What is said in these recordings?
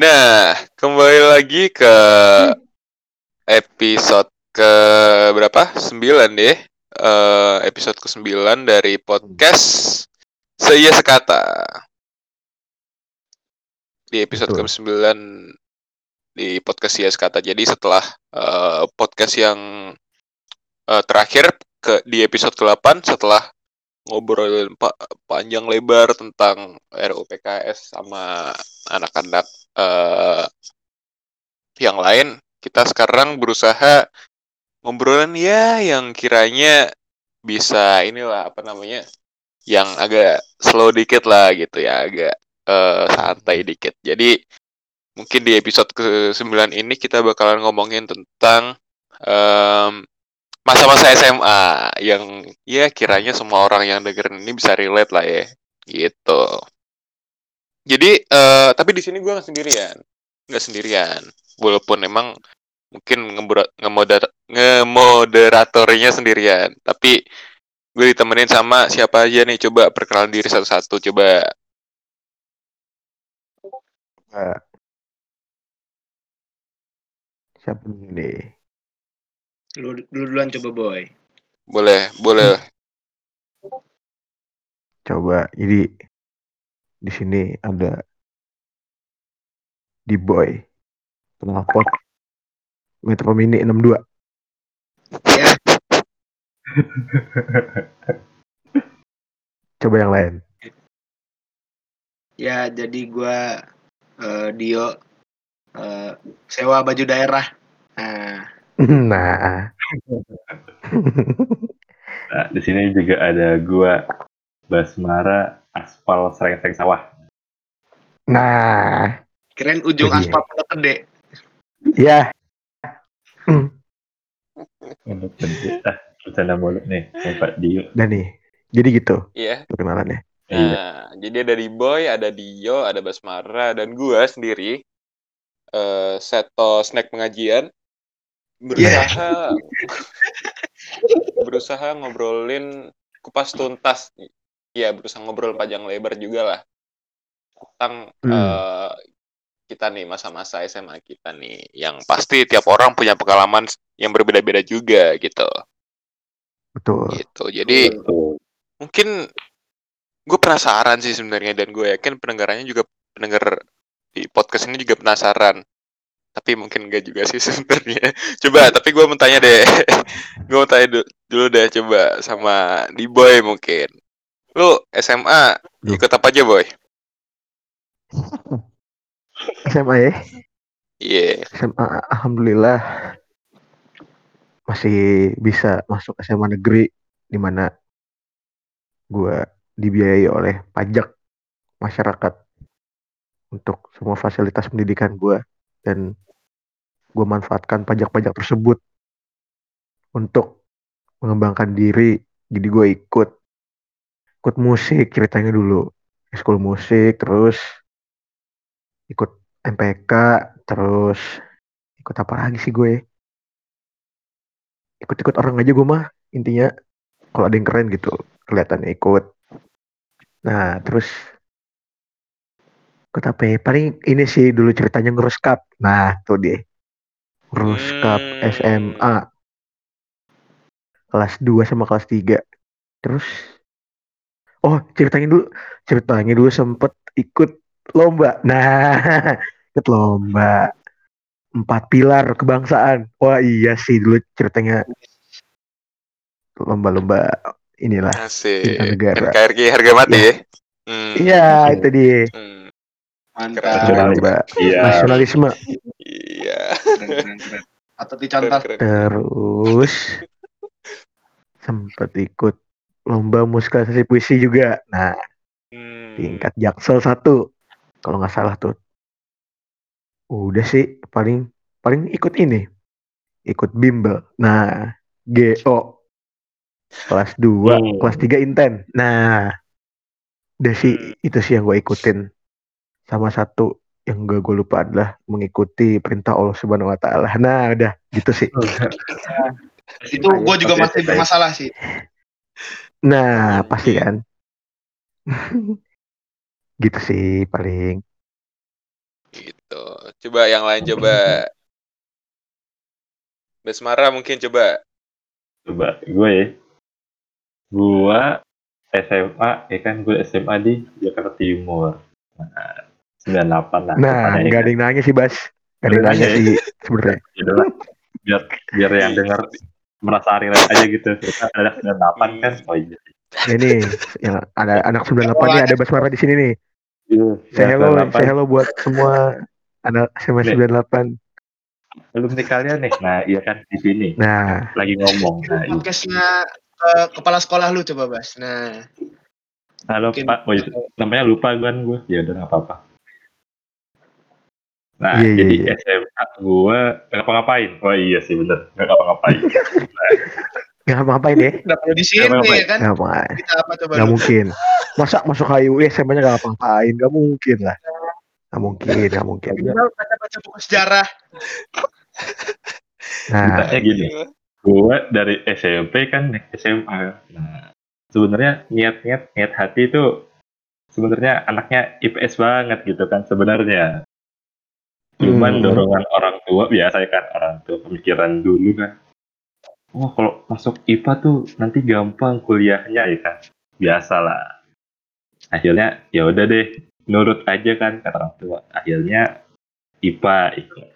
Nah, kembali lagi ke episode ke berapa? 9 deh. Eh, episode ke-9 dari podcast Seia Sekata. Di episode Betul. ke-9 di podcast Seia Sekata. Jadi setelah eh, podcast yang eh, terakhir ke di episode ke-8 setelah ngobrolin pa- panjang lebar tentang RUU PKS sama anak-anak eh, yang lain, kita sekarang berusaha ngobrolin ya yang kiranya bisa inilah apa namanya yang agak slow dikit lah gitu ya agak eh, santai dikit. Jadi mungkin di episode ke-9 ini kita bakalan ngomongin tentang em, masa-masa SMA yang ya kiranya semua orang yang dengerin ini bisa relate lah ya gitu jadi eh, tapi di sini gue nggak sendirian. Nggak sendirian. Walaupun emang mungkin ngemoder- ngemoder- ngemoderatornya sendirian. Tapi gue ditemenin sama siapa aja nih. Coba perkenalan diri satu-satu. Coba. Nah, siapa nih? Lu, lu duluan coba boy. boleh boleh. Coba. Jadi di sini ada di boy penelpon Metro Mini 62. Ya, Coba yang lain. ya jadi gua eh, Dio eh, sewa baju daerah. Nah, Nah, Nah, di sini juga ada gua Basmara aspal sereng-sereng sawah. nah, keren ujung Iya. aspal Pondok Gede. ya. Untuk penci- ah, bercanda mulu nih, Pak Dio. Dan nih, jadi gitu iya perkenalannya. Iya. Nah, jadi ada di Boy, ada Dio, ada Basmara, dan gua sendiri, eh Seto Snack Pengajian, berusaha berusaha ngobrolin kupas tuntas, ya berusaha ngobrol panjang lebar juga lah tentang Hmm. eh, kita nih masa-masa SMA kita nih, yang pasti tiap orang punya pengalaman yang berbeda-beda juga gitu, Betul. gitu. Jadi Tuh. mungkin gue penasaran sih sebenarnya dan gue yakin pendengarannya juga pendengar di podcast ini juga penasaran tapi mungkin enggak juga sih sebenarnya coba tapi gue mau tanya deh gue mau tanya du- dulu deh coba sama di boy mungkin lu SMA Duh. ikut apa aja boy SMA ya. iya SMA alhamdulillah masih bisa masuk SMA negeri di mana gua dibiayai oleh pajak masyarakat untuk semua fasilitas pendidikan gua dan gua manfaatkan pajak-pajak tersebut untuk mengembangkan diri jadi gue ikut ikut musik ceritanya dulu. Ekskul musik terus ikut MPK terus ikut apa lagi sih gue? Ikut-ikut orang aja gue mah intinya. Kalau ada yang keren gitu kelihatannya ikut. Nah terus ikut apa ya? Paling ini sih dulu ceritanya ngurus cup nah tuh dia. Ngurus cup Hmm. SMA kelas 2 sama kelas 3 terus oh ceritanya dulu. Ceritanya dulu sempet ikut lomba. Nah ikut lomba. Empat pilar kebangsaan. Wah iya sih dulu ceritanya. Lomba-lomba inilah. Asik. Cinta negara. NKRI harga mati ya? Hmm, iya itu dia. Hmm, Mantap. Lomba Iya. nasionalisme. Iya. Atau dicontoh. keren. terus. Sempet ikut lomba musikalisasi puisi juga. Nah Hmm. tingkat jaksel satu kalau nggak salah tuh. Udah sih paling paling ikut ini ikut bimbel. Nah GO kelas 2 Hmm. kelas 3 inten. Nah udah sih itu sih yang gue ikutin. Sama satu yang gak gue lupa adalah mengikuti perintah Allah Subhanahu Wa Taala. Nah udah gitu sih. Itu gue juga masih bermasalah sih. Nah pasti kan gitu sih paling gitu Coba yang lain coba. Basmara mungkin coba. Coba gue ya. Gue SMA, ya kan gue SMA di Jakarta Timur. Nah, 98 lah. Nah, ya nggak ada kan. yang nanya sih, Bas. Nggak ada yang nanya nanya, sih sebenarnya. Gitu lah. Biar, biar yang denger merasa relate aja gitu. Kita ada 98 kan. Oh iya. Ini yang ada anak 98 nih, ada Basmara di sini nih. Iya, Say hello, 98. say hello buat semua anak SMA Nih. 98. alumni kalian nih. Nah, iya kan di sini Nah, lagi ngomong. Nah, iya. Podcastnya eh, kepala sekolah lu coba Bas. Nah, Halo Mungkin- Pak, oh, iya, namanya lupa kan gue. Ya udah nggak apa-apa. Nah, Iya, iya, jadi iya. SMA gue ngapa-ngapain. Oh iya sih bener, nggak ngapa-ngapain. nggak ngapain ya? udah perlu di sini ya kan? Nggak ngapain. Kita apa coba lu? mungkin. Masa masuk HIU SMA-nya nggak ngapain? Nggak mungkin lah. Nggak mungkin, nggak mungkin. Minimal baca-baca buku sejarah. Nah, Ceritanya gini, gue dari SMP kan naik SMA. Nah, sebenarnya niat-niat niat hati itu sebenarnya anaknya IPS banget gitu kan sebenarnya. Cuman Hmm. dorongan orang tua biasa ya kan orang tua pemikiran dulu kan. Oh kalau masuk IPA tuh nanti gampang kuliahnya ya kan. Biasalah. Akhirnya ya udah deh nurut aja kan kata orang tua. Akhirnya IPA ikut.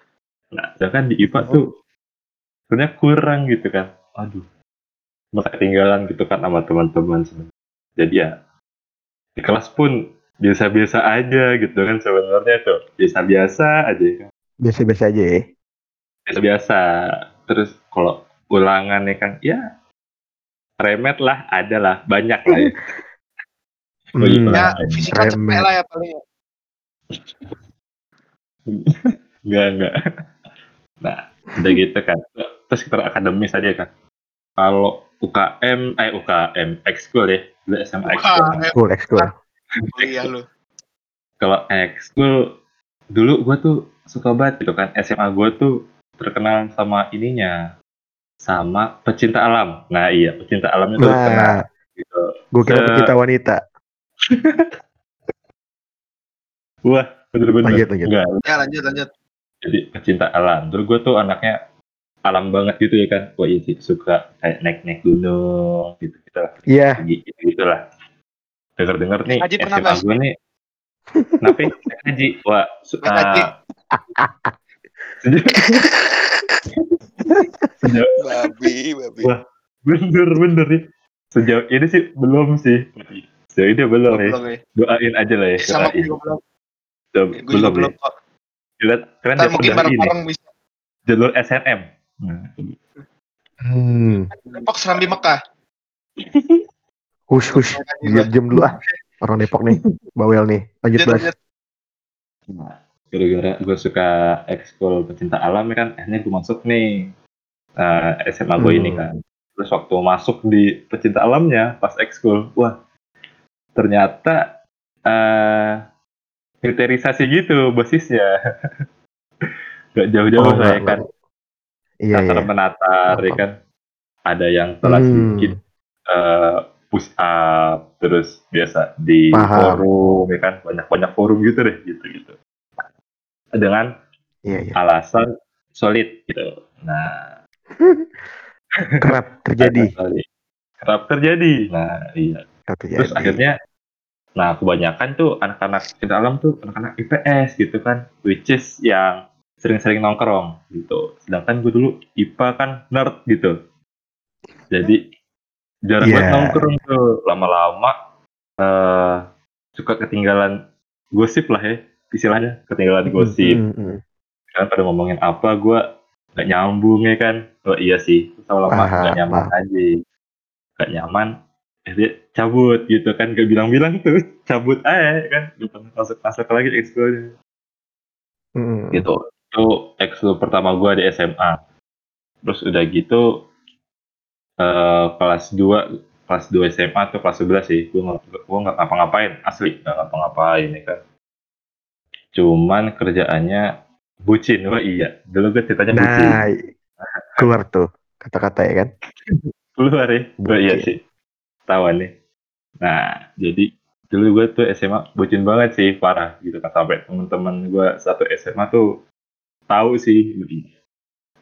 Nah, sedangkan di IPA tuh sebenarnya kurang gitu kan. Aduh. Ketinggalan gitu kan sama teman-teman. Jadi ya di kelas pun biasa-biasa aja gitu kan sebenarnya tuh. Biasa-biasa aja. Ya kan biasa-biasa aja ya. biasa-biasa. Terus kalau ulangan ya kan ya remet lah ada lah banyak lah ya. Oh, iya. Hmm, Ya, fisika cepet remet. lah ya paling. enggak enggak nah udah gitu kan. Terus kita akademis aja kan. Kalau UKM eh UKM ekskul ya. SMA ekskul ekskul. Kuliah lu. kalau ekskul dulu gue tuh suka banget gitu kan. SMA gue tuh terkenal sama ininya. Sama pecinta alam. Nah iya pecinta alamnya tuh terkenal Nah, gitu. gue kira Se- pecinta wanita. wah bener-bener. Lanjut, lanjut. Enggak, Ya lanjut lanjut. jadi pecinta alam. Terus gue tuh anaknya alam banget gitu ya kan. Wah iya sih suka kayak naik-naik gunung gitu gitu lah. Iya, gitu, gitu lah denger denger nih Haji pernah, SMA gue nih kenapa ya? Haji wah haji. Babi, babi. Wah. bener bener nih sejauh ini sih belum sih sejauh ini belum ya Belum ya. doain aja lah ya Sama doain gue juga belum. Belum, belum belum ya kok. kalian Ntar udah mungkin bareng-bareng bisa. jalur SNM hmm. Depok Serambi Mekah. hush hush. Diam diam dulu ah. Orang Depok nih, bawel nih. Lanjut Bas. lanjut. Nah, gara-gara gue suka ekskul pecinta alam ya kan, akhirnya gue masuk nih eh, SMA gue ini Hmm. kan. Terus waktu masuk di pecinta alamnya pas ekskul, wah ternyata eh filterisasi gitu basisnya. Gak jauh-jauh Oh, ya enggak, kan, Iya, iya. menatar ya Paham. kan. Ada yang telah Hmm. sedikit eh, push up, terus biasa di Paham. forum ya kan, banyak-banyak forum gitu deh, gitu-gitu. Dengan Iya, iya. alasan solid gitu. Nah, Kerap terjadi. kerap terjadi. Nah, iya. Kerap terjadi. Terus akhirnya, nah kebanyakan tuh anak-anak cinta alam tuh anak-anak IPS gitu kan, which is yang sering-sering nongkrong gitu. Sedangkan gue dulu IPA kan nerd gitu. Jadi jarang Iya. banget nongkrong tuh. Lama-lama eh suka ketinggalan gosip lah ya, istilahnya ketinggalan gosip. Hmm, hmm, kan pada ngomongin apa gue gak nyambung ya kan oh iya sih sama lama Paham, gak nyaman paham. aja gak nyaman eh, dia cabut gitu kan gak bilang-bilang tuh cabut aja kan masuk masuk lagi ekskulnya Hmm. gitu itu ekskul pertama gue di SMA terus udah gitu eh kelas 2 kelas 2 SMA atau kelas 11 sih. Gue nggak gue nggak ngapa-ngapain. Asli nggak ngapa-ngapain ya kan. Cuman kerjaannya bucin. Wah iya. Dulu gue ceritanya bucin. Nah, keluar tuh kata-kata ya kan. keluar ya. Gue iya sih. Tawan nih. Nah jadi dulu gue tuh SMA bucin banget sih parah gitu kan. Sampai teman-teman gue satu SMA tuh tahu sih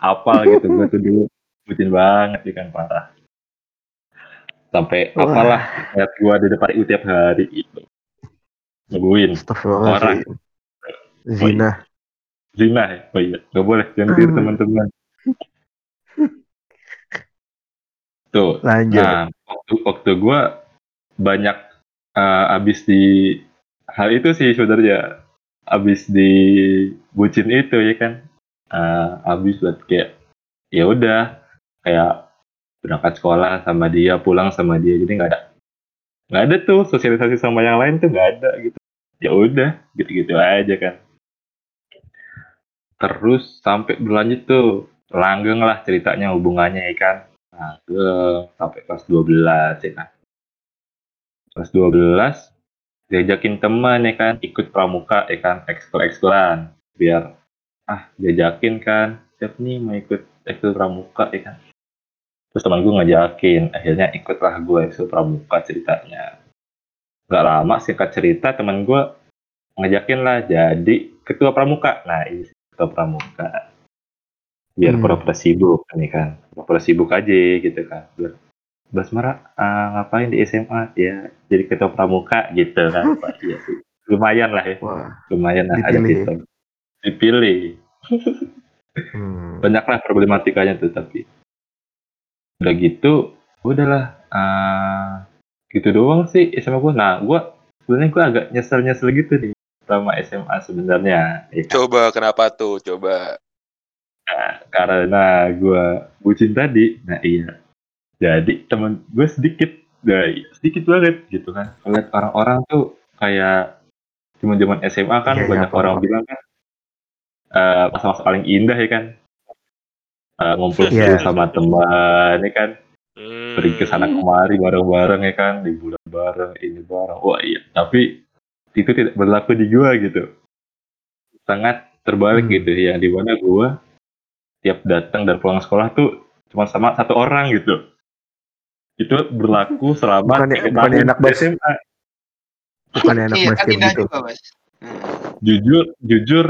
apal gitu gue tuh dulu bucin banget ya kan parah sampai Wah. apalah lihat gue di depan itu tiap hari itu nungguin Astagfirullahaladzim. Zina. zina ya oh iya gak boleh jangan tiru Hmm. teman-teman tuh Lanjut. Nah, waktu waktu gue banyak eh, abis di hal itu sih sebenarnya abis di bucin itu ya kan Eh, abis buat kayak ya udah kayak berangkat sekolah sama dia pulang sama dia jadi nggak ada nggak ada tuh sosialisasi sama yang lain tuh nggak ada gitu. Ya udah gitu-gitu aja kan. Terus sampai berlanjut tuh langgeng lah ceritanya hubungannya ya kan. Langgeng sampai kelas 12 ya kan. Kelas 12 diajakin teman ya kan ikut pramuka ya kan ekskul ekskuluan biar ah diajakin kan siap nih mau ikut ekskul pramuka ya kan terus teman gue ngajakin akhirnya ikutlah gue ekskul pramuka ceritanya nggak lama singkat cerita teman gue ngajakin lah jadi ketua pramuka nah ini ketua pramuka biar Hmm. pura-pura sibuk nih kan pura-pura sibuk aja gitu kan biar Basmara ah, ngapain di SMA ya jadi ketua pramuka gitu kan Pak. Iya sih. lumayan lah ya Wah. lumayan lah ada Dipilih. gitu dipilih Hmm. banyaklah problematikanya tuh tapi udah gitu udahlah ah, gitu doang sih SMA gue nah gue sebenarnya gue agak nyesel nyesel gitu nih sama SMA sebenarnya ya? Coba kenapa tuh? Coba. karena gue bucin tadi nah iya jadi temen gue sedikit nah, iya, sedikit banget gitu kan ngeliat orang-orang tuh kayak cuma zaman SMA kan iya, banyak apa-apa. orang bilang kan eh, masa-masa paling indah ya kan Eh, ngumpul seru sama teman ya kan Hmm. pergi ke sana kemari bareng-bareng ya kan liburan bareng ini bareng wah iya tapi itu tidak berlaku di gua gitu sangat terbalik Hmm. gitu yang di mana gua tiap datang dan pulang sekolah tuh cuma sama satu orang gitu itu berlaku selama bukannya tahun enak, di Bas? SMA Bukannya enak iya, basket gitu. juga. Hmm. jujur jujur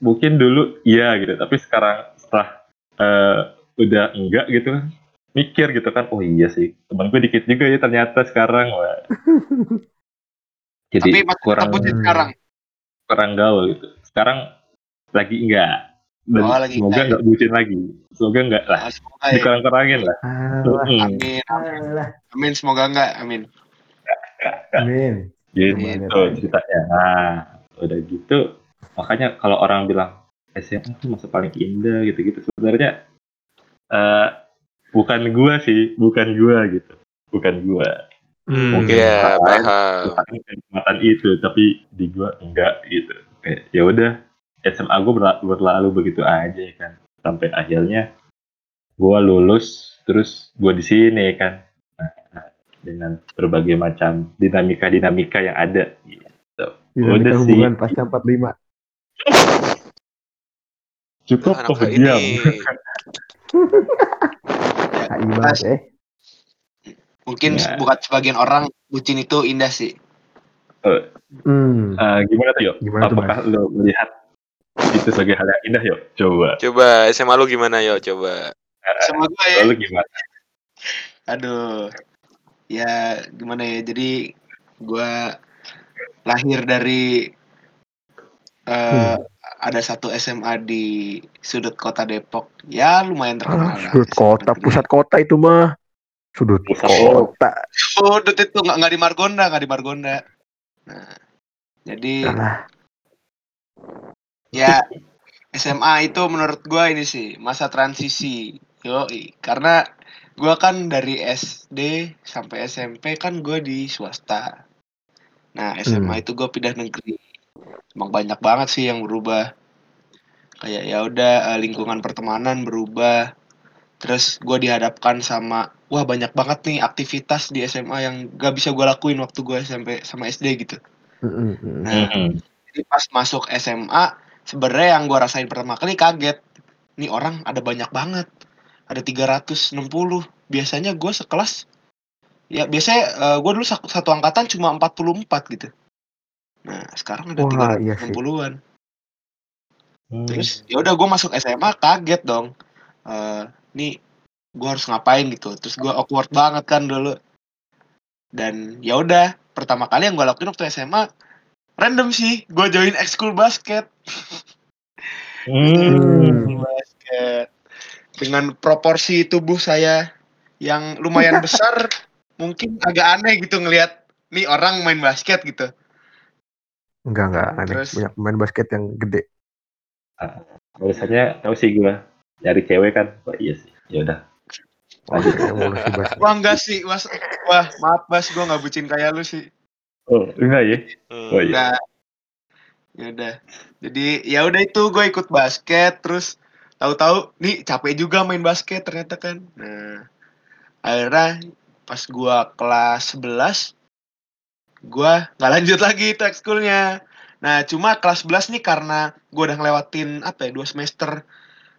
mungkin dulu iya gitu tapi sekarang setelah eh, udah enggak gitu kan mikir gitu kan oh iya sih teman gue dikit juga ya ternyata sekarang wah jadi Tapi kurang sekarang. kurang gaul gitu sekarang lagi enggak dan Oh, lagi semoga enggak. bucin lagi semoga enggak lah Ah, semoga ya. dikurang-kurangin lah Alah, Mm, Amin, amin, amin. Semoga enggak, amin. Amin. gitu Amin. ceritanya nah udah gitu makanya kalau orang bilang SMA tuh masa paling indah gitu-gitu sebenarnya eh bukan gua sih bukan gua gitu bukan gua Hmm. Mungkin Iya, orang lain paham. itu tapi di gua enggak gitu kayak ya udah SMA gua berla- berlalu begitu aja ya kan sampai akhirnya gua lulus terus gua di sini ya kan Nah, nah, dengan berbagai macam dinamika dinamika yang ada gitu. Dinamika Udah sih. hubungan pasca 45. Cukup Anak diam eh. Mungkin Ya. buat sebagian orang bucin itu indah sih. Hmm. Eh, gimana tuh yuk Gimana tuh, apakah lo melihat itu sebagai hal yang indah yuk coba Coba SMA lu gimana yo? Coba. Sama gue ya. lalu gimana Aduh. Ya gimana ya. Jadi gua lahir dari eh ada satu SMA di sudut kota Depok. Ya lumayan terkenal Ah, lah. sudut SMA kota, negeri. pusat kota itu mah. Sudut Pusat kota. Sudut itu nggak nggak di Margonda, nggak di Margonda. Nah, jadi Alah. ya SMA itu menurut gua ini sih masa transisi. Yo, karena gua kan dari SD sampai SMP kan gua di swasta. Nah, SMA Hmm. itu gua pindah negeri. Emang banyak banget sih yang berubah. Kayak ya udah eh, lingkungan pertemanan berubah. Terus gua dihadapkan sama wah banyak banget nih aktivitas di SMA yang gak bisa gua lakuin waktu gua SMP sama SD gitu. Nah, jadi pas masuk SMA sebenarnya yang gua rasain pertama kali kaget nih orang ada banyak banget ada 360 biasanya gue sekelas ya biasanya eh, gua dulu satu, satu angkatan cuma 44 gitu nah sekarang ada Wah, iya sih. 360-an Hmm. terus ya udah gue masuk SMA kaget dong. Eh nih gue harus ngapain? gitu. Terus gue awkward banget kan dulu. Dan ya udah pertama kali yang gue lakuin waktu SMA random sih gue join ekskul basket. Hmm. basket. Dengan proporsi tubuh saya yang lumayan besar mungkin agak aneh gitu ngelihat nih orang main basket gitu Enggak enggak aneh. Terus- Banyak pemain basket yang gede. Biasanya tahu sih gue nyari cewek kan. Oh iya sih. Ya udah. Wah, enggak sih mas wah maaf bas gue nggak bucin kayak lu sih Oh enggak ya? Hmm. Oh iya. Nah, ya udah. Jadi ya udah itu gue ikut basket terus tahu-tahu nih capek juga main basket ternyata kan. Nah, akhirnya pas gua kelas 11 gua nggak lanjut lagi itu ekskulnya. Nah, cuma kelas 11 nih karena gua udah ngelewatin apa ya, dua semester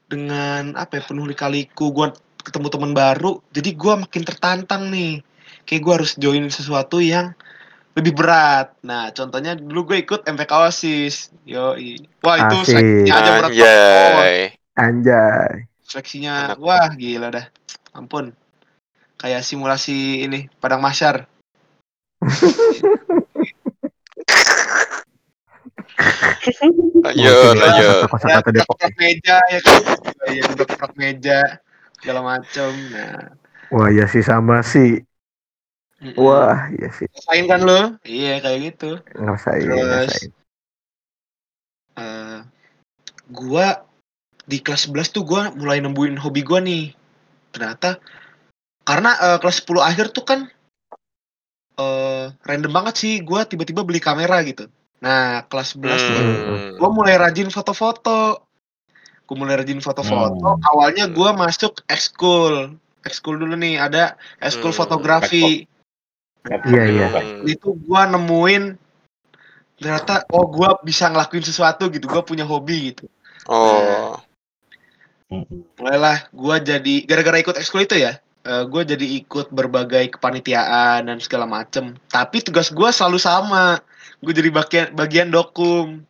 dengan apa ya, penuh lika-liku, gua ketemu teman baru, jadi gua makin tertantang nih. Kayak gua harus join sesuatu yang lebih berat. Nah, contohnya dulu gue ikut MPK OSIS. Yo, wah itu Asik. seleksinya aja berat banget. Anjay. Anjay. Seleksinya, Enak. wah gila dah. Ampun. Kayak simulasi ini padang masyar. Lanjut, lanjut. Kata-kata Ya, Depok. meja ya kan. Ya, duduk meja segala macam. Nah, Wah, ya sih sama sih. mm-mm. Wah, ya sih. Rasain kan lo? Iya, kayak gitu. Ngerasain, Terus ngerasain. eh gua di kelas 11 tuh gua mulai nembuin hobi gua nih. Ternyata karena eh, kelas 10 akhir tuh kan eh random banget sih gua tiba-tiba beli kamera gitu. Nah, kelas 11 tuh Hmm. gua mulai rajin foto-foto. Gua mulai rajin foto-foto. Hmm. Awalnya gua masuk ekskul. Ekskul dulu nih, ada ekskul Hmm. fotografi. Iya, iya. Hmm. Itu gua nemuin ternyata oh gua bisa ngelakuin sesuatu gitu. Gua punya hobi gitu. Oh. mulailah gue jadi gara-gara ikut ekskul itu ya gue jadi ikut berbagai kepanitiaan dan segala macem tapi tugas gue selalu sama gue jadi bagian bagian dokum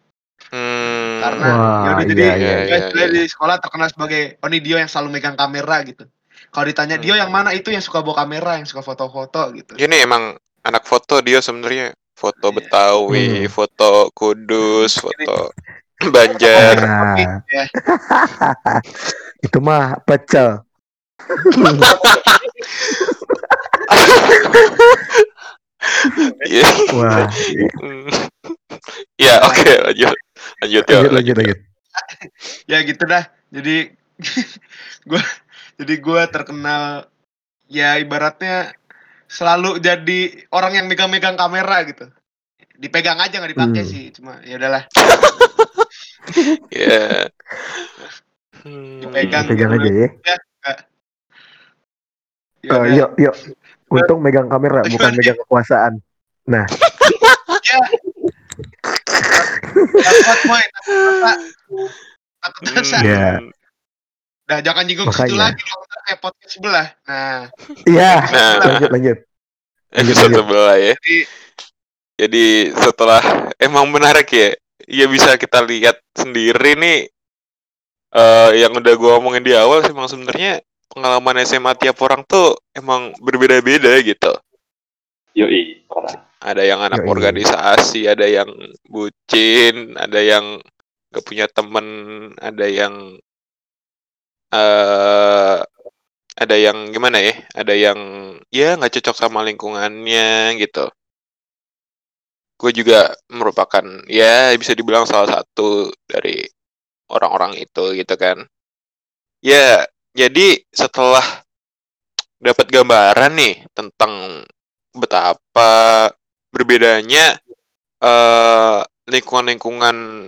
Hmm. karena Wah, ya udah iya, jadi iya, gue iya, istilahnya iya. di sekolah terkenal sebagai oh ini Dio yang selalu megang kamera gitu kalau ditanya Hmm. Dio yang mana itu yang suka bawa kamera yang suka foto-foto gitu Ini emang anak foto dia sebenarnya foto Iya. Betawi, Hmm. foto Kudus, foto Banjar. Nah, ya itu mah pecel. Iya. Wah. Ya, oke, lanjut. Lanjut ya. lanjut, lanjut, lanjut. ya gitu dah jadi gue jadi gue terkenal ya ibaratnya selalu jadi orang yang megang-megang kamera gitu dipegang aja nggak dipakai Hmm. sih cuma ya udahlah Ya. Dipegang. Pegang aja ya. ya Eh, udah. yuk, yuk. Untung megang kamera, bukan megang kekuasaan. takut dosa Hmm. Iya. nah jangan nyinggung situ lagi kalau ntar kayak podcast sebelah nah Iya, Nah. lanjut, lanjut. Lanjut, Episode sebelah ya. jadi Jadi setelah emang menarik ya, ya bisa kita lihat sendiri nih eh yang udah gua omongin di awal sih emang sebenarnya pengalaman SMA tiap orang tuh emang berbeda-beda gitu. Yoi. Parah. Ada yang anak Yoi. organisasi, ada yang bucin, ada yang gak punya temen, ada yang eh ada yang gimana ya? Ada yang ya nggak cocok sama lingkungannya gitu. Gue juga merupakan ya bisa dibilang salah satu dari orang-orang itu gitu kan. Ya, jadi setelah dapat gambaran nih tentang betapa berbedanya eh lingkungan-lingkungan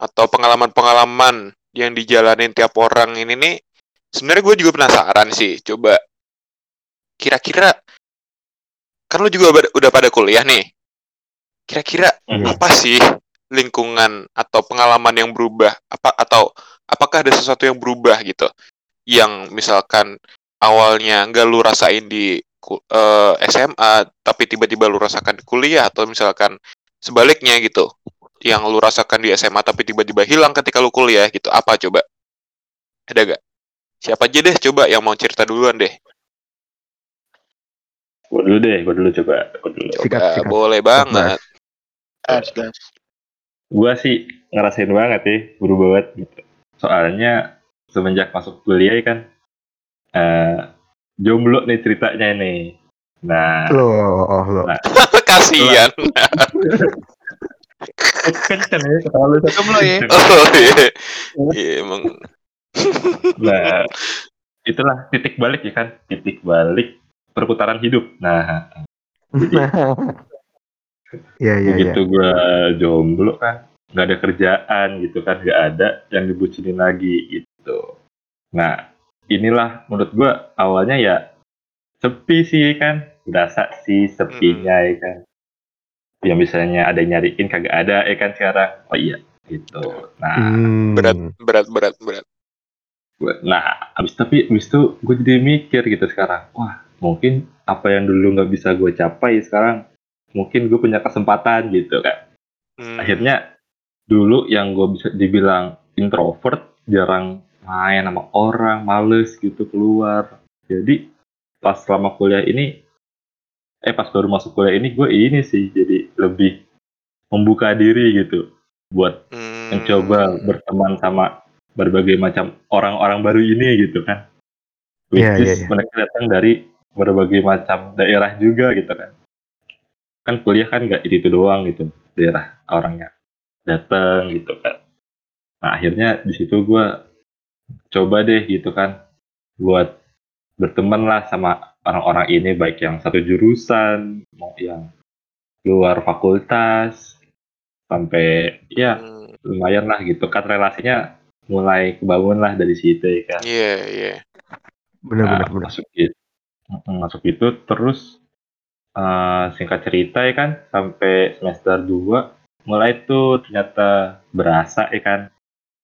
atau pengalaman-pengalaman yang dijalanin tiap orang ini nih sebenarnya gue juga penasaran sih. Coba kira-kira kan lu juga udah pada kuliah nih. Kira-kira Hmm. apa sih lingkungan atau pengalaman yang berubah? Apa atau apakah ada sesuatu yang berubah gitu yang misalkan awalnya nggak lu rasain di ku- eh, SMA tapi tiba-tiba lu rasakan di kuliah atau misalkan sebaliknya gitu yang lu rasakan di SMA tapi tiba-tiba hilang ketika lu kuliah gitu apa coba ada gak siapa aja deh coba yang mau cerita duluan deh Gue dulu deh, gue dulu coba. Gue dulu. Sikat, Coba, sikat. boleh banget Gas, gas. Gue sih ngerasain banget ya, buru banget gitu. Soalnya semenjak masuk kuliah kan, eh jomblo nih ceritanya nih. Nah, Loh, oh, loh. Nah. kasian kenceng ya ketawa lu. Jomblo ya? oh iya Iya, emang Nah, itulah titik balik ya kan, titik balik perputaran hidup. Nah, Iya, iya, iya. begitu gue jomblo kan, nggak ada kerjaan gitu kan, nggak ada yang dibucinin lagi gitu. Nah, inilah menurut gue awalnya ya sepi sih kan, berasa sih sepinya ya kan. Ya misalnya ada yang nyariin kagak ada ya kan sekarang. Oh iya, gitu. Nah, Hmm. berat berat berat berat Gua- Nah, abis tapi abis itu gue jadi mikir gitu sekarang. Wah, mungkin apa yang dulu nggak bisa gue capai sekarang, mungkin gue punya kesempatan gitu kan. Hmm. Akhirnya dulu yang gue bisa dibilang introvert, jarang main sama orang, males gitu keluar. Jadi pas selama kuliah ini, eh pas baru masuk kuliah ini gue ini sih jadi lebih membuka diri gitu buat Hmm. mencoba berteman sama berbagai macam orang-orang baru ini gitu kan. Which Iya, is iya, iya. mereka datang dari berbagai macam daerah juga gitu kan. Kan kuliah kan nggak itu doang gitu daerah orangnya datang gitu kan. Nah akhirnya di situ gue coba deh gitu kan buat berteman lah sama orang-orang ini baik yang satu jurusan mau yang luar fakultas sampai ya Hmm. lumayan lah gitu kan relasinya mulai kebangun lah dari situ ya kan Iya, iya. Bener, bener, Nah, masuk itu masuk itu terus eh, singkat cerita ya kan sampai semester 2 mulai tuh ternyata berasa ya kan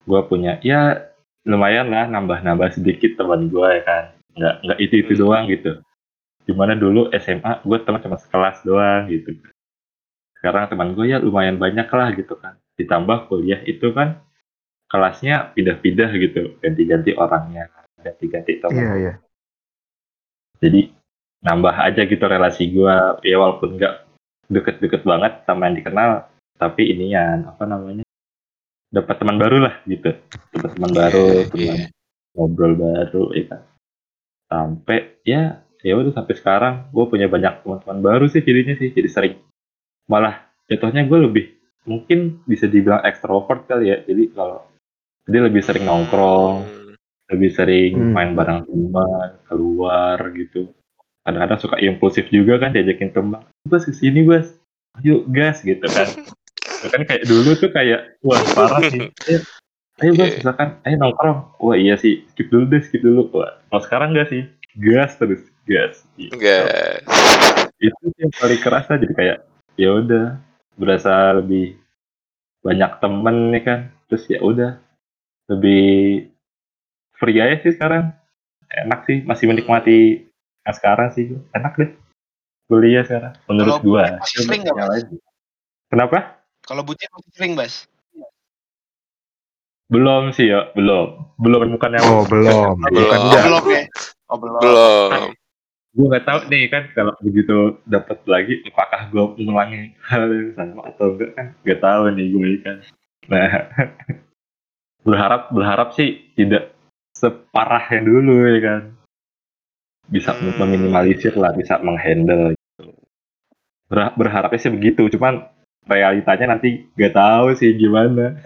gue punya ya lumayan lah nambah-nambah sedikit teman gue ya kan. Nggak nggak itu itu Hmm. doang gitu. Di mana dulu SMA gue teman cuma sekelas doang gitu. Sekarang teman gue ya lumayan banyak lah gitu kan. Ditambah kuliah itu kan kelasnya pindah-pindah gitu. Ganti-ganti orangnya ganti-ganti teman. Iya, iya. jadi nambah aja gitu relasi gua. Ya walaupun nggak deket-deket banget sama yang dikenal tapi ini ya apa namanya dapat teman baru lah gitu. Dapat teman baru Iya, teman iya. ngobrol baru ya kan. Sampai ya ya udah sampai sekarang gue punya banyak teman-teman baru sih jadinya sih jadi sering. Malah jatuhnya gue lebih mungkin bisa dibilang ekstrovert kali ya jadi kalau dia lebih sering nongkrong lebih sering Hmm. main bareng teman keluar gitu. Kadang-kadang suka impulsif juga kan diajakin teman bas ke sini bas. Ayo gas gitu kan kan kayak dulu tuh kayak wah parah sih. Ayo ayo bas Iya. misalkan ayo nongkrong. Wah iya sih. Skip dulu deh skip dulu. Wah kalau sekarang enggak sih. Gas terus gas. Gitu. Enggak. itu yang paling kerasa. Jadi kayak ya udah berasa lebih banyak temen nih kan. Terus ya udah lebih free aja sih sekarang. Enak sih masih menikmati yang sekarang sih. Enak deh. Kuliah sekarang menurut Kalau gua. sering kenapa Kalau bucin masih sering, Bas. belum sih ya belum belum bukan yang Oh, belum. Belum. Bukan Oh, enggak. belum ya? Oh, belum. Belum. gue nggak tahu nih kan kalau begitu dapat lagi apakah gue mengulangi hal yang sama atau enggak kan nggak tahu nih gue kan nah berharap berharap sih tidak separah yang dulu ya kan bisa Hmm. meminimalisir lah bisa menghandle gitu. Berha- berharapnya sih begitu cuman realitanya nanti nggak tahu sih gimana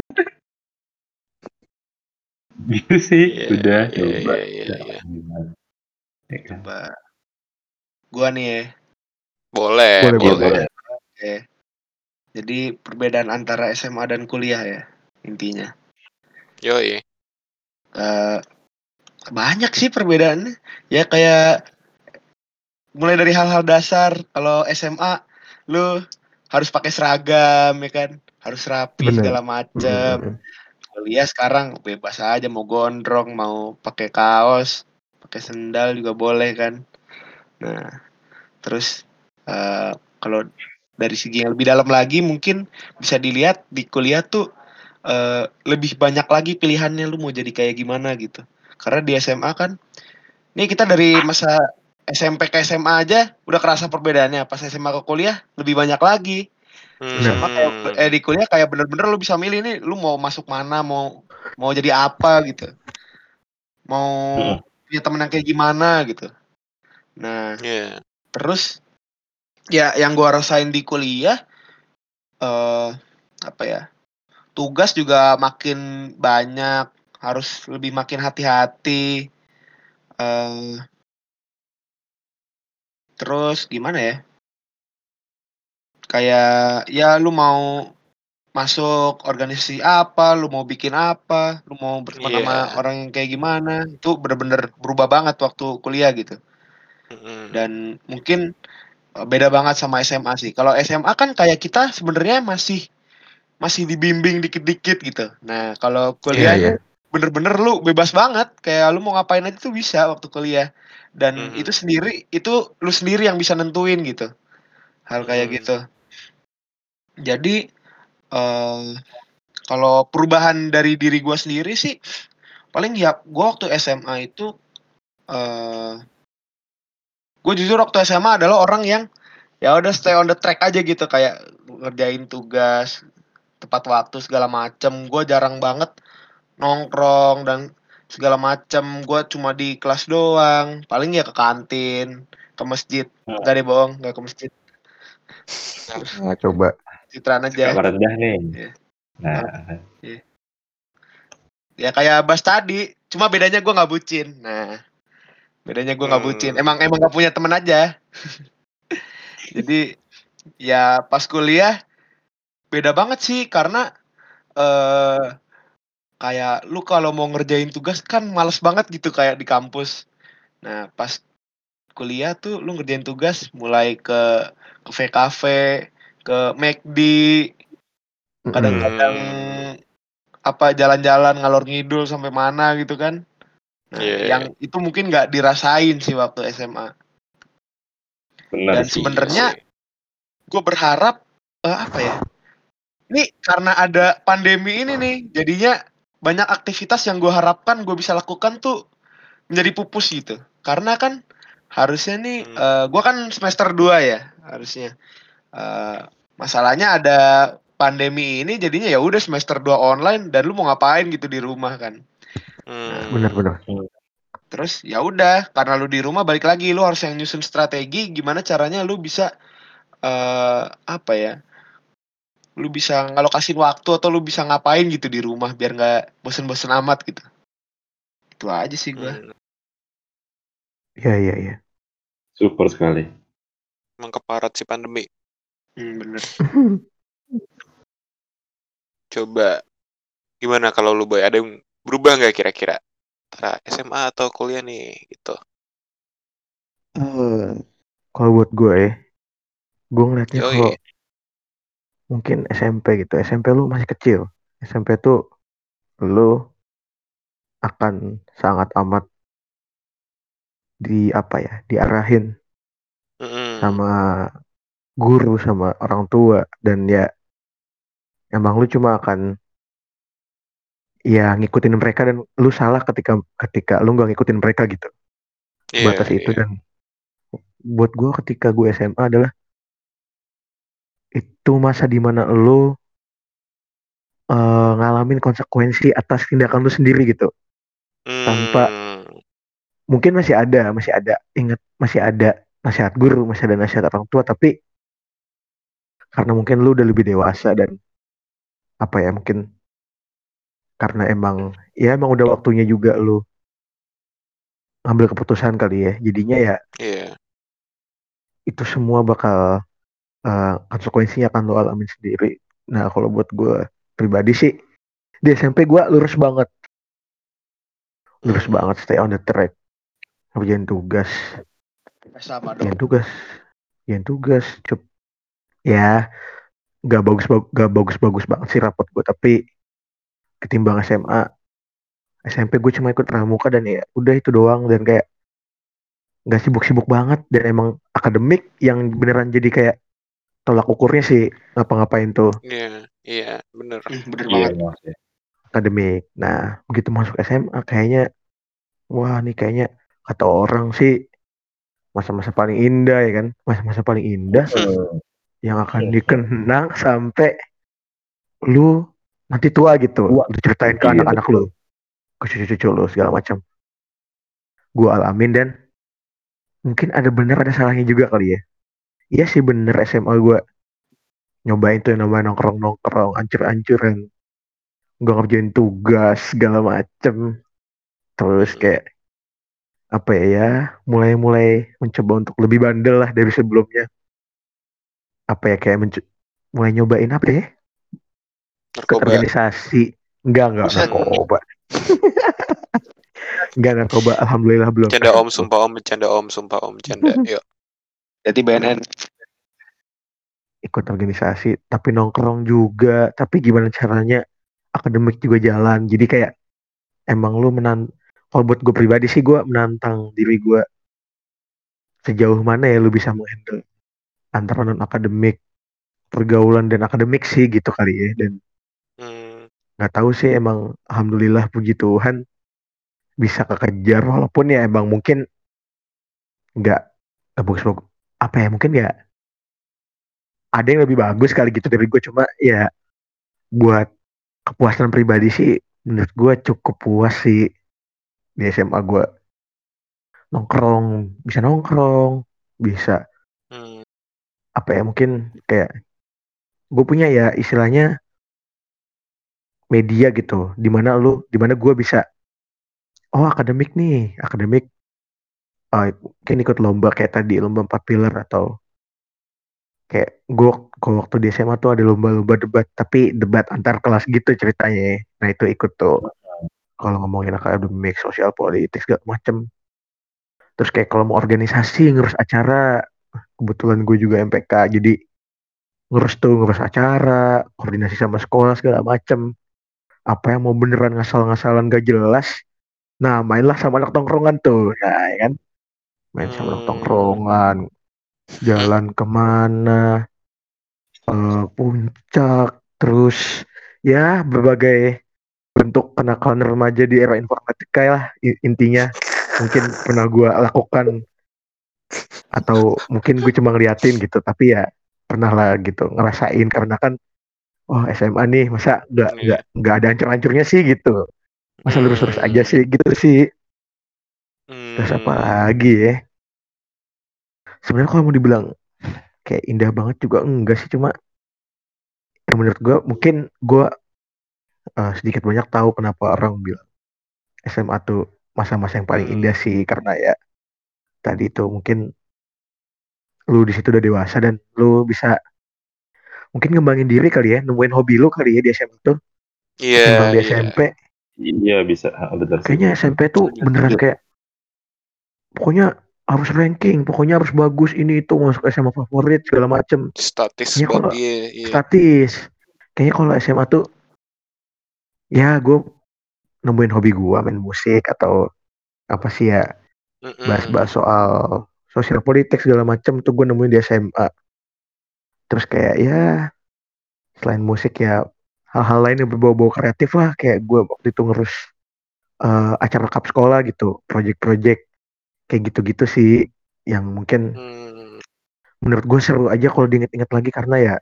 gitu sih Iya, udah coba iya, iya, iya. Gimana. Ya kan? Coba. Gua nih ya. Boleh, Boleh, boleh. boleh. Oke. Jadi perbedaan antara SMA dan kuliah ya intinya. Yoi. Eh, banyak sih perbedaannya. Ya kayak mulai dari hal-hal dasar. Kalau SMA lu harus pakai seragam ya kan, harus rapi Bener. segala macem. Kuliah sekarang bebas aja mau gondrong, mau pakai kaos, pakai sendal juga boleh kan. Nah, terus eh, kalau dari segi yang lebih dalam lagi mungkin bisa dilihat di kuliah tuh eh, lebih banyak lagi pilihannya lu mau jadi kayak gimana gitu karena di SMA kan nih kita dari masa SMP ke SMA aja udah kerasa perbedaannya pas SMA ke kuliah lebih banyak lagi SMA kayak Hmm. eh di kuliah kayak bener-bener lu bisa milih nih lu mau masuk mana mau mau jadi apa gitu mau Mm-mm. punya temen yang kayak gimana gitu nah Iya. terus ya yang gua rasain di kuliah eh apa ya tugas juga makin banyak harus lebih makin hati-hati eh terus gimana ya kayak ya lu mau masuk organisasi apa lu mau bikin apa lu mau berteman sama Iya. orang yang kayak gimana itu bener-bener berubah banget waktu kuliah gitu dan mungkin eh, beda banget sama SMA sih. Kalau SMA kan kayak kita sebenarnya masih masih dibimbing dikit-dikit gitu. Nah, kalau kuliah Iya, tuh bener-bener lu bebas banget. Kayak lu mau ngapain aja tuh bisa waktu kuliah. Dan Mhm. itu sendiri itu lu sendiri yang bisa nentuin gitu. Hal kayak Mhm. gitu. Jadi eh kalau perubahan dari diri gua sendiri sih paling ya gua waktu SMA itu eh gue jujur waktu SMA adalah orang yang ya udah stay on the track aja gitu kayak ngerjain tugas tepat waktu segala macem gue jarang banget nongkrong dan segala macem. Gue cuma di kelas doang. Paling ya ke kantin ke masjid. Hmm. gak deh bohong gak ke masjid. Nah, coba. citran aja. Kamar rendah nih. Iya. Nah, ya kayak Bas tadi. Cuma bedanya gue nggak bucin. Nah bedanya gue nggak Hmm. bucin emang emang gak punya temen aja. Jadi ya pas kuliah beda banget sih. Karena eh kayak lu kalau mau ngerjain tugas kan males banget gitu kayak di kampus nah pas kuliah tuh lu ngerjain tugas mulai ke ke cafe ke McD kadang-kadang Hmm. apa jalan-jalan ngalor ngidul sampai mana gitu kan nah Iya. yang itu mungkin nggak dirasain sih waktu SMA benar Dan sebenarnya- Iya gue berharap eh, apa ya ini karena ada pandemi ini nih jadinya banyak aktivitas yang gue harapkan gue bisa lakukan tuh menjadi pupus gitu karena kan harusnya nih Hmm. eh, gue kan semester 2 ya harusnya Eh, masalahnya ada pandemi ini jadinya ya udah semester 2 online dan lu mau ngapain gitu di rumah kan Hmm. Benar-benar. terus ya udah karena lu di rumah balik lagi lu harus yang nyusun strategi gimana caranya lu bisa eh apa ya lu bisa ngalokasin waktu atau lu bisa ngapain gitu di rumah biar nggak bosen-bosen amat gitu itu aja sih gua Hmm. Iya, iya, iya. Super sekali. Emang keparat si pandemi. hmm, bener Coba gimana kalau lu boy ada yang berubah nggak kira-kira antara SMA atau kuliah nih gitu. Eh, kalau buat gue ya, gue ngeliatnya kalau mungkin SMP gitu. SMP lu masih kecil. SMP tuh lu akan sangat amat di apa ya, diarahin sama guru sama orang tua dan ya emang lu cuma akan ya ngikutin mereka dan lu salah ketika ketika lu nggak ngikutin mereka gitu Iya, batas itu iya. dan buat gue ketika gue SMA adalah itu masa di mana lu eh, ngalamin konsekuensi atas tindakan lu sendiri gitu tanpa- Hmm. mungkin masih ada masih ada ingat masih ada nasihat guru masih ada nasihat orang tua tapi karena mungkin lu udah lebih dewasa dan apa ya mungkin karena emang ya emang udah waktunya juga lu ngambil keputusan kali ya jadinya ya Iya. itu semua bakal eh, konsekuensinya akan lo alamin sendiri. Nah kalau buat gue pribadi sih di SMP gue lurus banget, lurus banget stay on the track, ngerjain tugas, sama dong. Tugas, ngerjain tugas, cup, ya gak bagus gak bagus bagus banget sih rapot gue. Tapi ketimbang SMA SMP gue cuma ikut pramuka dan ya udah itu doang. Dan kayak nggak sibuk-sibuk banget. Dan emang akademik yang beneran jadi kayak tolak ukurnya sih ngapa-ngapain tuh Iya, iya, bener. Hmm, bener Iya, banget. akademik. Nah, begitu masuk SMA kayaknya wah nih kayaknya kata orang sih masa-masa paling indah ya kan. Masa-masa paling indah Hmm. yang akan dikenang sampai lu nanti tua gitu. Tua. Lu ceritain ke Iya, anak-anak lu, ke cucu-cucu lu segala macam. Gua alamin dan mungkin ada bener ada salahnya juga kali ya. Iya sih bener SMA gua nyobain tuh yang namanya nongkrong-nongkrong, ancur-ancuran. Gua ngerjain tugas segala macem. Terus kayak apa ya, ya mulai-mulai mencoba untuk lebih bandel lah dari sebelumnya. Apa ya kayak mulai nyobain apa ya? Narkoba. organisasi. Enggak, enggak narkoba. enggak narkoba, alhamdulillah belum. Bercanda om, sumpah om, bercanda om, sumpah om, bercanda. Yuk. Jadi BNN. ikut organisasi tapi nongkrong juga. Tapi gimana caranya? Akademik juga jalan. Jadi kayak emang lu menan kalau buat gue pribadi sih gue menantang diri gue sejauh mana ya lu bisa menghandle antara non akademik pergaulan dan akademik sih gitu kali ya. Dan Hmm, nggak tahu sih emang alhamdulillah puji Tuhan bisa kekejar. Walaupun ya emang mungkin nggak bagus-bagus apa ya mungkin ya ada yang lebih bagus kali gitu dari gue cuma ya buat kepuasan pribadi sih menurut gue cukup puas sih. Di SMA gue nongkrong bisa nongkrong bisa hmm, apa ya mungkin kayak gue punya ya istilahnya media gitu di mana lu di mana gue bisa oh akademik nih akademik oh, mungkin ikut lomba kayak tadi lomba empat pilar atau kayak gue kalau waktu di SMA tuh ada lomba-lomba debat tapi debat antar kelas gitu ceritanya. Ya. nah itu ikut tuh. Kalau ngomongin akademik sosial politik segala macem. Terus kayak kalau mau organisasi ngurus acara. Kebetulan gue juga MPK jadi ngurus tuh ngurus acara koordinasi sama sekolah segala macem. Apa yang mau beneran ngasal-ngasalan gak jelas nah mainlah sama anak tongkrongan tuh. Nah ya kan main sama Hmm. tongkrongan jalan ke mana eh, puncak terus ya berbagai bentuk kenakalan remaja di era informatika lah intinya mungkin pernah gue lakukan atau mungkin gue cuma ngeliatin gitu tapi ya pernah lah gitu ngerasain karena kan oh SMA nih masa nggak Iya. nggak nggak ada hancur-hancurnya sih gitu masa Hmm. lurus-lurus aja sih gitu sih terus apa hmm, lagi ya sebenarnya kalau mau dibilang kayak indah banget juga enggak sih cuma ya menurut gue mungkin gue eh, sedikit banyak tahu kenapa orang bilang SMA tuh masa-masa yang paling Hmm. indah sih karena ya tadi tuh mungkin lu di situ udah dewasa dan lu bisa mungkin ngembangin diri kali ya nemuin hobi lu kali ya di SMA tuh Iya, ketimbang di iya. SMP Iya bisa, Ah, benar sih. kayaknya SMP tuh beneran kayak pokoknya harus ranking pokoknya harus bagus ini itu masuk SMA favorit segala macem. Statis banget kalau iya, iya. statis. Kayaknya kalau SMA tuh ya gue nemuin hobi gue main musik atau apa sih ya bahas-bahas soal sosial politik segala macem tuh gue nemuin di SMA terus kayak ya selain musik ya hal-hal lain yang berbau-bau kreatif lah kayak gue waktu itu ngurus eh, acara cup sekolah gitu project-project kayak gitu-gitu sih yang mungkin Hmm, menurut gue seru aja kalau diinget-inget lagi karena ya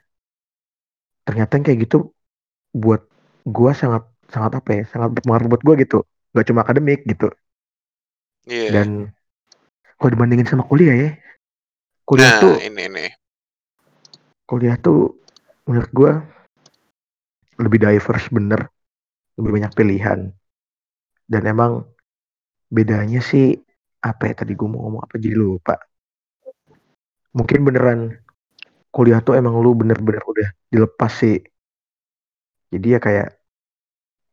ternyata yang kayak gitu buat gue sangat sangat apa ya sangat berpengaruh buat gue gitu. Gak cuma akademik gitu. Iya. dan kalau dibandingin sama kuliah ya kuliah Nah, tuh ini nih. kuliah tuh menurut gue lebih diverse bener. Lebih banyak pilihan. Dan emang bedanya sih apa ya tadi gue mau ngomong apa? Jadi lupa. Mungkin beneran kuliah tuh emang lu bener-bener udah dilepas sih. Jadi ya kayak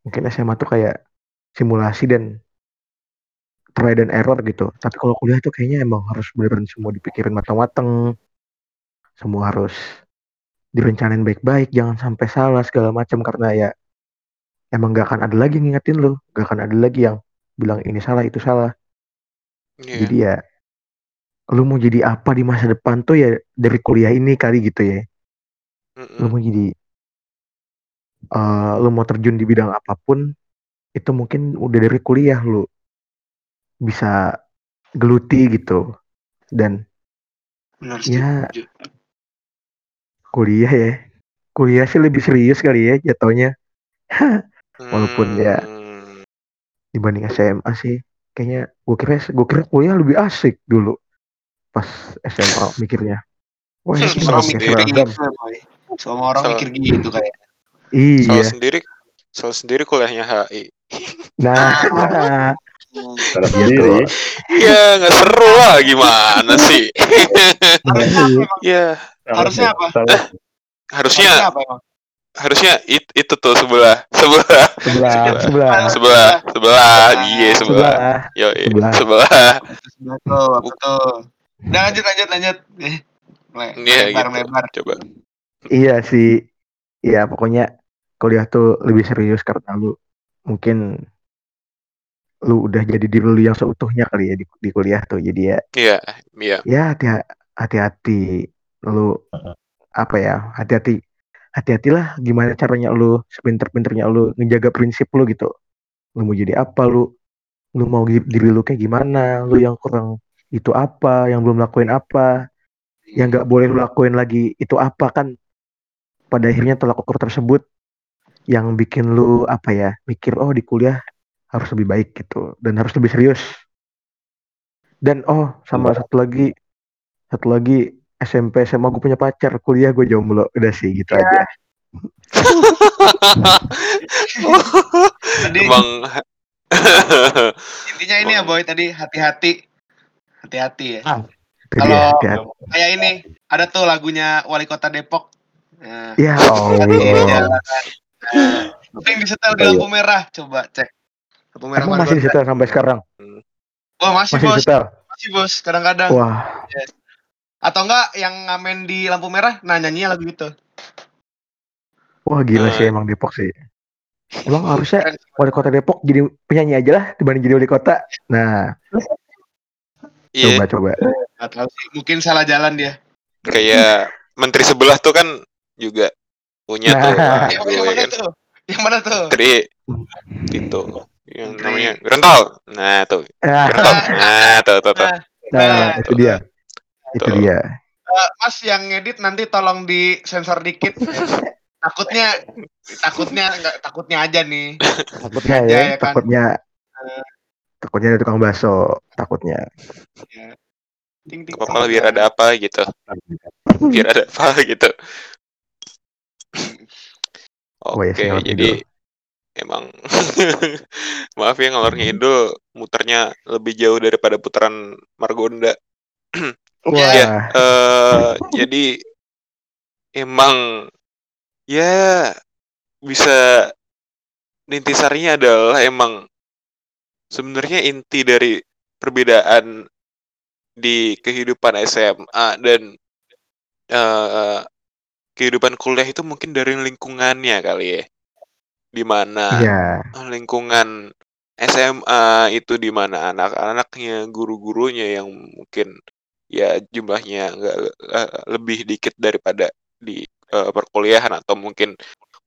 mungkin SMA tuh kayak simulasi dan try dan error gitu. Tapi kalau kuliah tuh kayaknya emang harus beneran semua dipikirin matang-matang. Semua harus direncanain baik-baik jangan sampai salah segala macam. Karena ya emang gak akan ada lagi yang ngingetin lu. Gak akan ada lagi yang bilang ini salah itu salah Iya. jadi ya lu mau jadi apa di masa depan tuh ya dari kuliah ini kali gitu ya lu Mm-mm. mau jadi eh lu mau terjun di bidang apa pun itu mungkin udah dari kuliah lu bisa geluti gitu dan Benar Ya. setuju. kuliah ya kuliah sih lebih serius kali ya jatuhnya Walaupun ya- Hmm. dibanding SMA sih kayaknya gue kira gue kira kuliah lebih asik dulu pas SMA mikirnya wah ini Semua cuma orang sendiri. Gitu, mikir gitu kayak. Soal iya sendiri, soal sendiri kuliahnya HI. nah Salah sendiri. Ya nggak seru lah gimana sih? Harusnya emang? ya Harusnya apa? Harusnya Harusnya apa? Harusnya it- itu tuh sebelah sebelah sebelah sebelah sebelah sebelah iya sebelah sebelah yo Sebelah. sebelah Betul, betul, betul. Udah lanjut, lanjut, lanjut. Le- Iya lebar, gitu. lebar. Coba. iya sih iya pokoknya kuliah tuh lebih serius karena lu mungkin lu udah jadi diri lu yang seutuhnya kali ya di, di kuliah tuh jadi ya Iya, iya. ya hati hati-hati lu apa ya hati-hati hati-hatilah gimana caranya lu sepinter-pinternya lu ngejaga prinsip lu gitu. Lu mau jadi apa lu? Lu mau diri lu kayak gimana? Lu yang kurang itu apa? Yang belum lakuin apa? Yang nggak boleh lu lakuin lagi itu apa kan? Pada akhirnya tolak ukur tersebut yang bikin lu apa ya mikir oh di kuliah harus lebih baik gitu. Dan harus lebih serius. Dan oh sama satu lagi satu lagi SMP SMA gue punya pacar kuliah gue jomblo udah sih gitu aja Tadi Emang intinya ini ya boy tadi hati-hati, hati-hati ya. Dia, Kalau-. Kayak ini ada tuh lagunya Wali Kota Depok. Nah, ya di Allah. Nah, yang disetel di lampu merah? Coba cek. Lampu merah emang masih disetel sampai sekarang Oh masih, masih bos, disetel masih bos. Kadang-kadang. wah Atau enggak yang ngamen di lampu merah, nah nyanyinya lagu itu. wah gila Eh. sih emang Depok sih emang harusnya wali kota Depok jadi penyanyi aja lah dibanding jadi wali kota nah iya coba coba Nggak tahu sih, mungkin salah jalan dia. kayak menteri sebelah tuh kan juga punya tuh Nah. Yang, lagu yang ya mana kan. tuh? Yang mana tuh? Menteri itu yang namanya Grental. Nah, tuh. Grental. Nah, tuh tuh tuh. nah, nah itu dia itu Tuh. dia Eh, mas yang ngedit nanti tolong di sensor dikit. takutnya, takutnya enggak takutnya aja nih. takutnya aja ya, ya kan. takutnya takutnya ada tukang bakso takutnya Ting, ting, biar ada apa gitu. Biar ada apa gitu. Oh ya, Oke, sih, ngalor jadi emang maaf ya ngalor ngidul muternya lebih jauh daripada putaran Margonda. wah Iya. eh jadi emang ya bisa intisarinya adalah emang sebenarnya inti dari perbedaan di kehidupan SMA dan eh kehidupan kuliah itu mungkin dari lingkungannya kali ya. Di mana iya lingkungan SMA itu di mana anak-anaknya, guru-gurunya yang mungkin ya jumlahnya nggak eh, lebih dikit daripada di eh, perkuliahan atau mungkin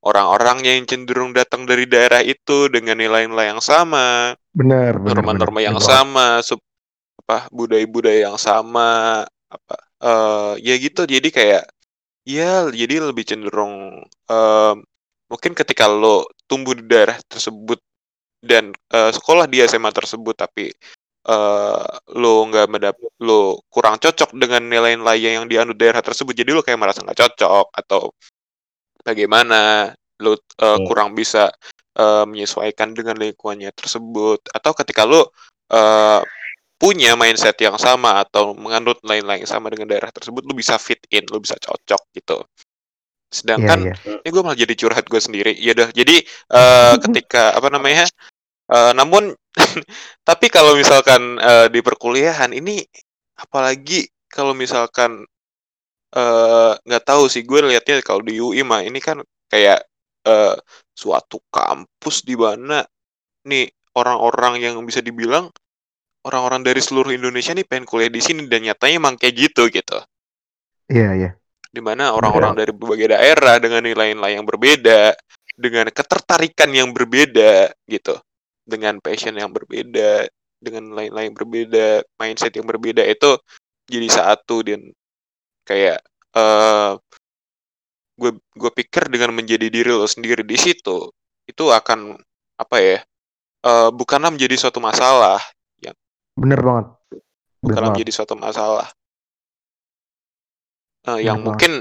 orang-orang yang cenderung datang dari daerah itu dengan nilai-nilai yang sama, benar norma-norma yang Benar. sama, sup- apa budaya-budaya yang sama, apa eh, ya gitu. Jadi kayak ya jadi lebih cenderung em, mungkin ketika lo tumbuh di daerah tersebut dan eh, sekolah di SMA tersebut tapi eh, lo nggak mendap lo kurang cocok dengan nilai-nilai yang dianut daerah tersebut. Jadi lo kayak merasa nggak cocok atau bagaimana? Lo eh, Hmm. kurang bisa eh, menyesuaikan dengan lingkungannya tersebut. Atau ketika lo eh, punya mindset yang sama atau menganut lain-lain yang sama dengan daerah tersebut lo bisa fit in lo bisa cocok gitu. Sedangkan iya ini gue malah jadi curhat gue sendiri. Ya dah jadi eh, ketika apa namanya eh, namun tapi kalau misalkan eh, di perkuliahan ini apalagi kalau misalkan eh, nggak tahu sih gue lihatnya kalau di UI mah ini kan kayak eh, suatu kampus di mana nih orang-orang yang bisa dibilang orang-orang dari seluruh Indonesia nih pengen kuliah di sini dan nyatanya emang kayak gitu gitu. Iya iya. Di mana orang-orang dari berbagai daerah dengan nilai-nilai yang berbeda, dengan ketertarikan yang berbeda gitu, dengan passion yang berbeda, dengan nilai-nilai yang berbeda, mindset yang berbeda itu jadi satu dan kayak eh gue gue pikir dengan menjadi diri lo sendiri di situ itu akan apa ya eh bukanlah menjadi suatu masalah Bener banget. Bener bukanlah banget. menjadi suatu masalah Bener yang banget. mungkin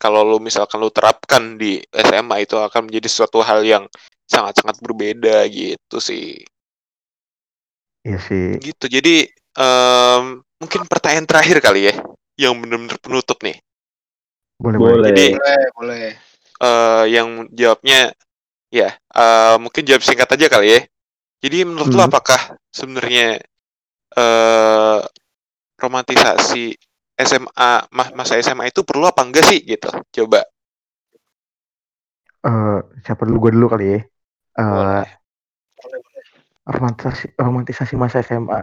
kalau lo misalkan lo terapkan di SMA itu akan menjadi suatu hal yang sangat-sangat berbeda gitu sih Iya sih. gitu jadi em, mungkin pertanyaan terakhir kali ya yang benar-benar penutup nih Boleh, Boleh. boleh. Jadi Boleh, boleh. eh yang jawabnya ya eh, mungkin jawab singkat aja kali ya. Jadi menurut lo Hmm. apakah sebenarnya eh romantisasi SMA ma- masa SMA itu perlu apa enggak sih gitu? Coba. Eh, siapa dulu gue dulu kali ya. Boleh. romantisasi romantisasi masa SMA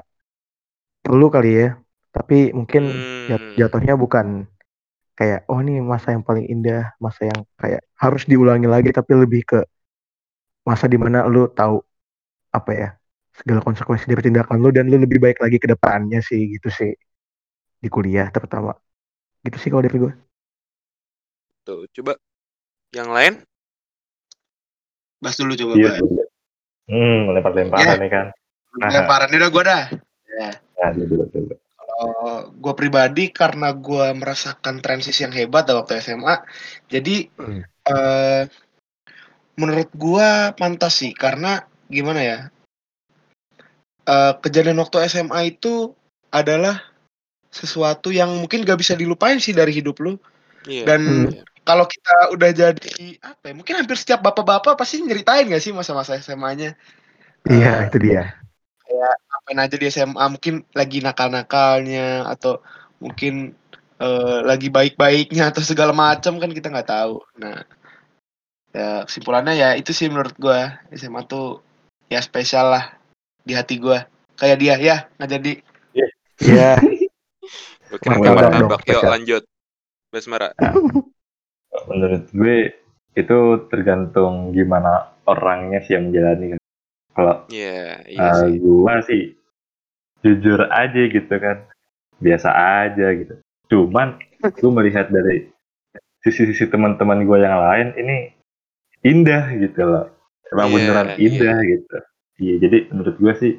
perlu kali ya. Tapi mungkin Hmm. jatuhnya bukan kayak oh ini masa yang paling indah, masa yang kayak harus diulangi lagi tapi lebih ke masa di mana lu tahu apa ya segala konsekuensi dari tindakan lu dan lu lebih baik lagi ke depannya sih gitu sih di kuliah terutama gitu sih kalau dari gue Tuh, coba yang lain? Bas dulu coba, Iya. Hmm, lempar-lemparan nih kan. Nah. Lemparan udah gue dah. Ya. Nah, dulu, dulu, dulu. Kalau gue pribadi karena gue merasakan transisi yang hebat dah waktu SMA, jadi Hmm. eh menurut gue pantas sih karena gimana ya? Eh kejadian waktu SMA itu adalah sesuatu yang mungkin gak bisa dilupain sih dari hidup lu. Iya. Dan iya. Kalau kita udah jadi apa ya? Mungkin hampir setiap bapak-bapak pasti nyeritain gak sih masa-masa SMA-nya? iya Eh, itu dia ngapain aja di SMA mungkin lagi nakal-nakalnya atau mungkin eh, lagi baik-baiknya atau segala macam kan kita nggak tahu. Nah, ya kesimpulannya ya itu sih menurut gua SMA tuh ya spesial lah di hati gua. Kayak dia ya nggak jadi. iya Oke, Martabak martabak. dong, Yuk lanjut. Basmara. Menurut gue itu tergantung gimana orangnya sih yang menjalani kan. Kalau Iya, iya uh, sih. gua sih jujur aja gitu kan, biasa aja gitu. Cuman gue melihat dari sisi-sisi teman-teman gue yang lain ini indah gitu loh. Emang Iya, beneran iya. indah gitu. Iya, jadi menurut gue sih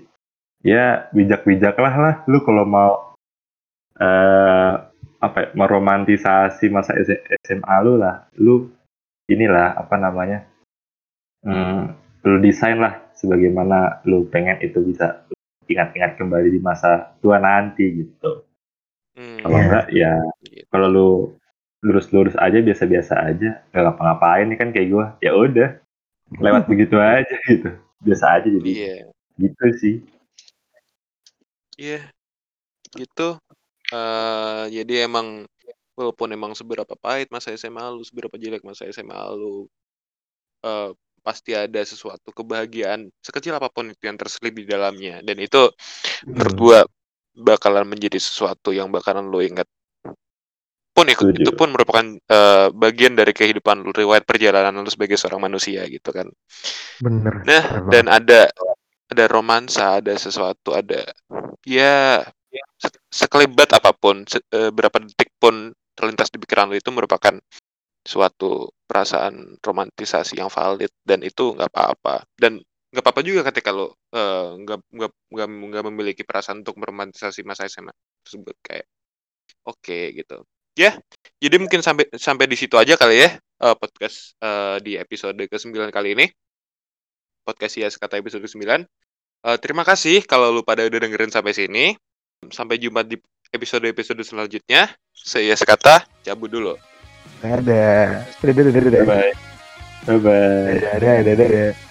ya bijak-bijaklah lah lu kalau mau eh apa ya, meromantisasi masa SMA lu lah. Lu inilah apa namanya? Hmm, lu desain lah sebagaimana lu pengen itu bisa ingat-ingat kembali di masa tua nanti gitu. Hmm, Kalau Iya. enggak ya gitu. kalau lu lurus-lurus aja biasa-biasa aja nggak ngapa-ngapain nih kan kayak gua ya udah lewat begitu aja gitu biasa aja jadi Iya. gitu sih Iya, gitu. Eh jadi emang walaupun emang seberapa pahit masa SMA lu, seberapa jelek masa SMA lu, eh pasti ada sesuatu kebahagiaan sekecil apa pun itu yang terselip di dalamnya. Dan itu menurut Hmm. gua bakalan menjadi sesuatu yang bakalan lu ingat. Pun Setuju. itu pun merupakan eh, bagian dari kehidupan lu, riwayat perjalanan lu sebagai seorang manusia gitu kan. bener Nah, bener dan ada ada romansa, ada sesuatu, ada ya sekelebat apa pun, se- eh, berapa detik pun terlintas di pikiran lu itu merupakan suatu perasaan romantisasi yang valid dan itu nggak apa-apa. Dan nggak apa-apa juga ketika lo eh, nggak nggak nggak nggak memiliki perasaan untuk meromantisasi masa SMA tersebut kayak oke gitu. Ya jadi mungkin sampai sampai di situ aja kali ya eh, podcast eh, di episode ke-9 kali ini. Podcast ya kata episode ke-9 Eh, terima kasih kalau lu pada udah dengerin sampai sini sampai jumpa di episode-episode selanjutnya. Saya sekata. Cabut dulu. Dadah. Dadah dadah dadah. Bye bye bye bye dadah dadah dadah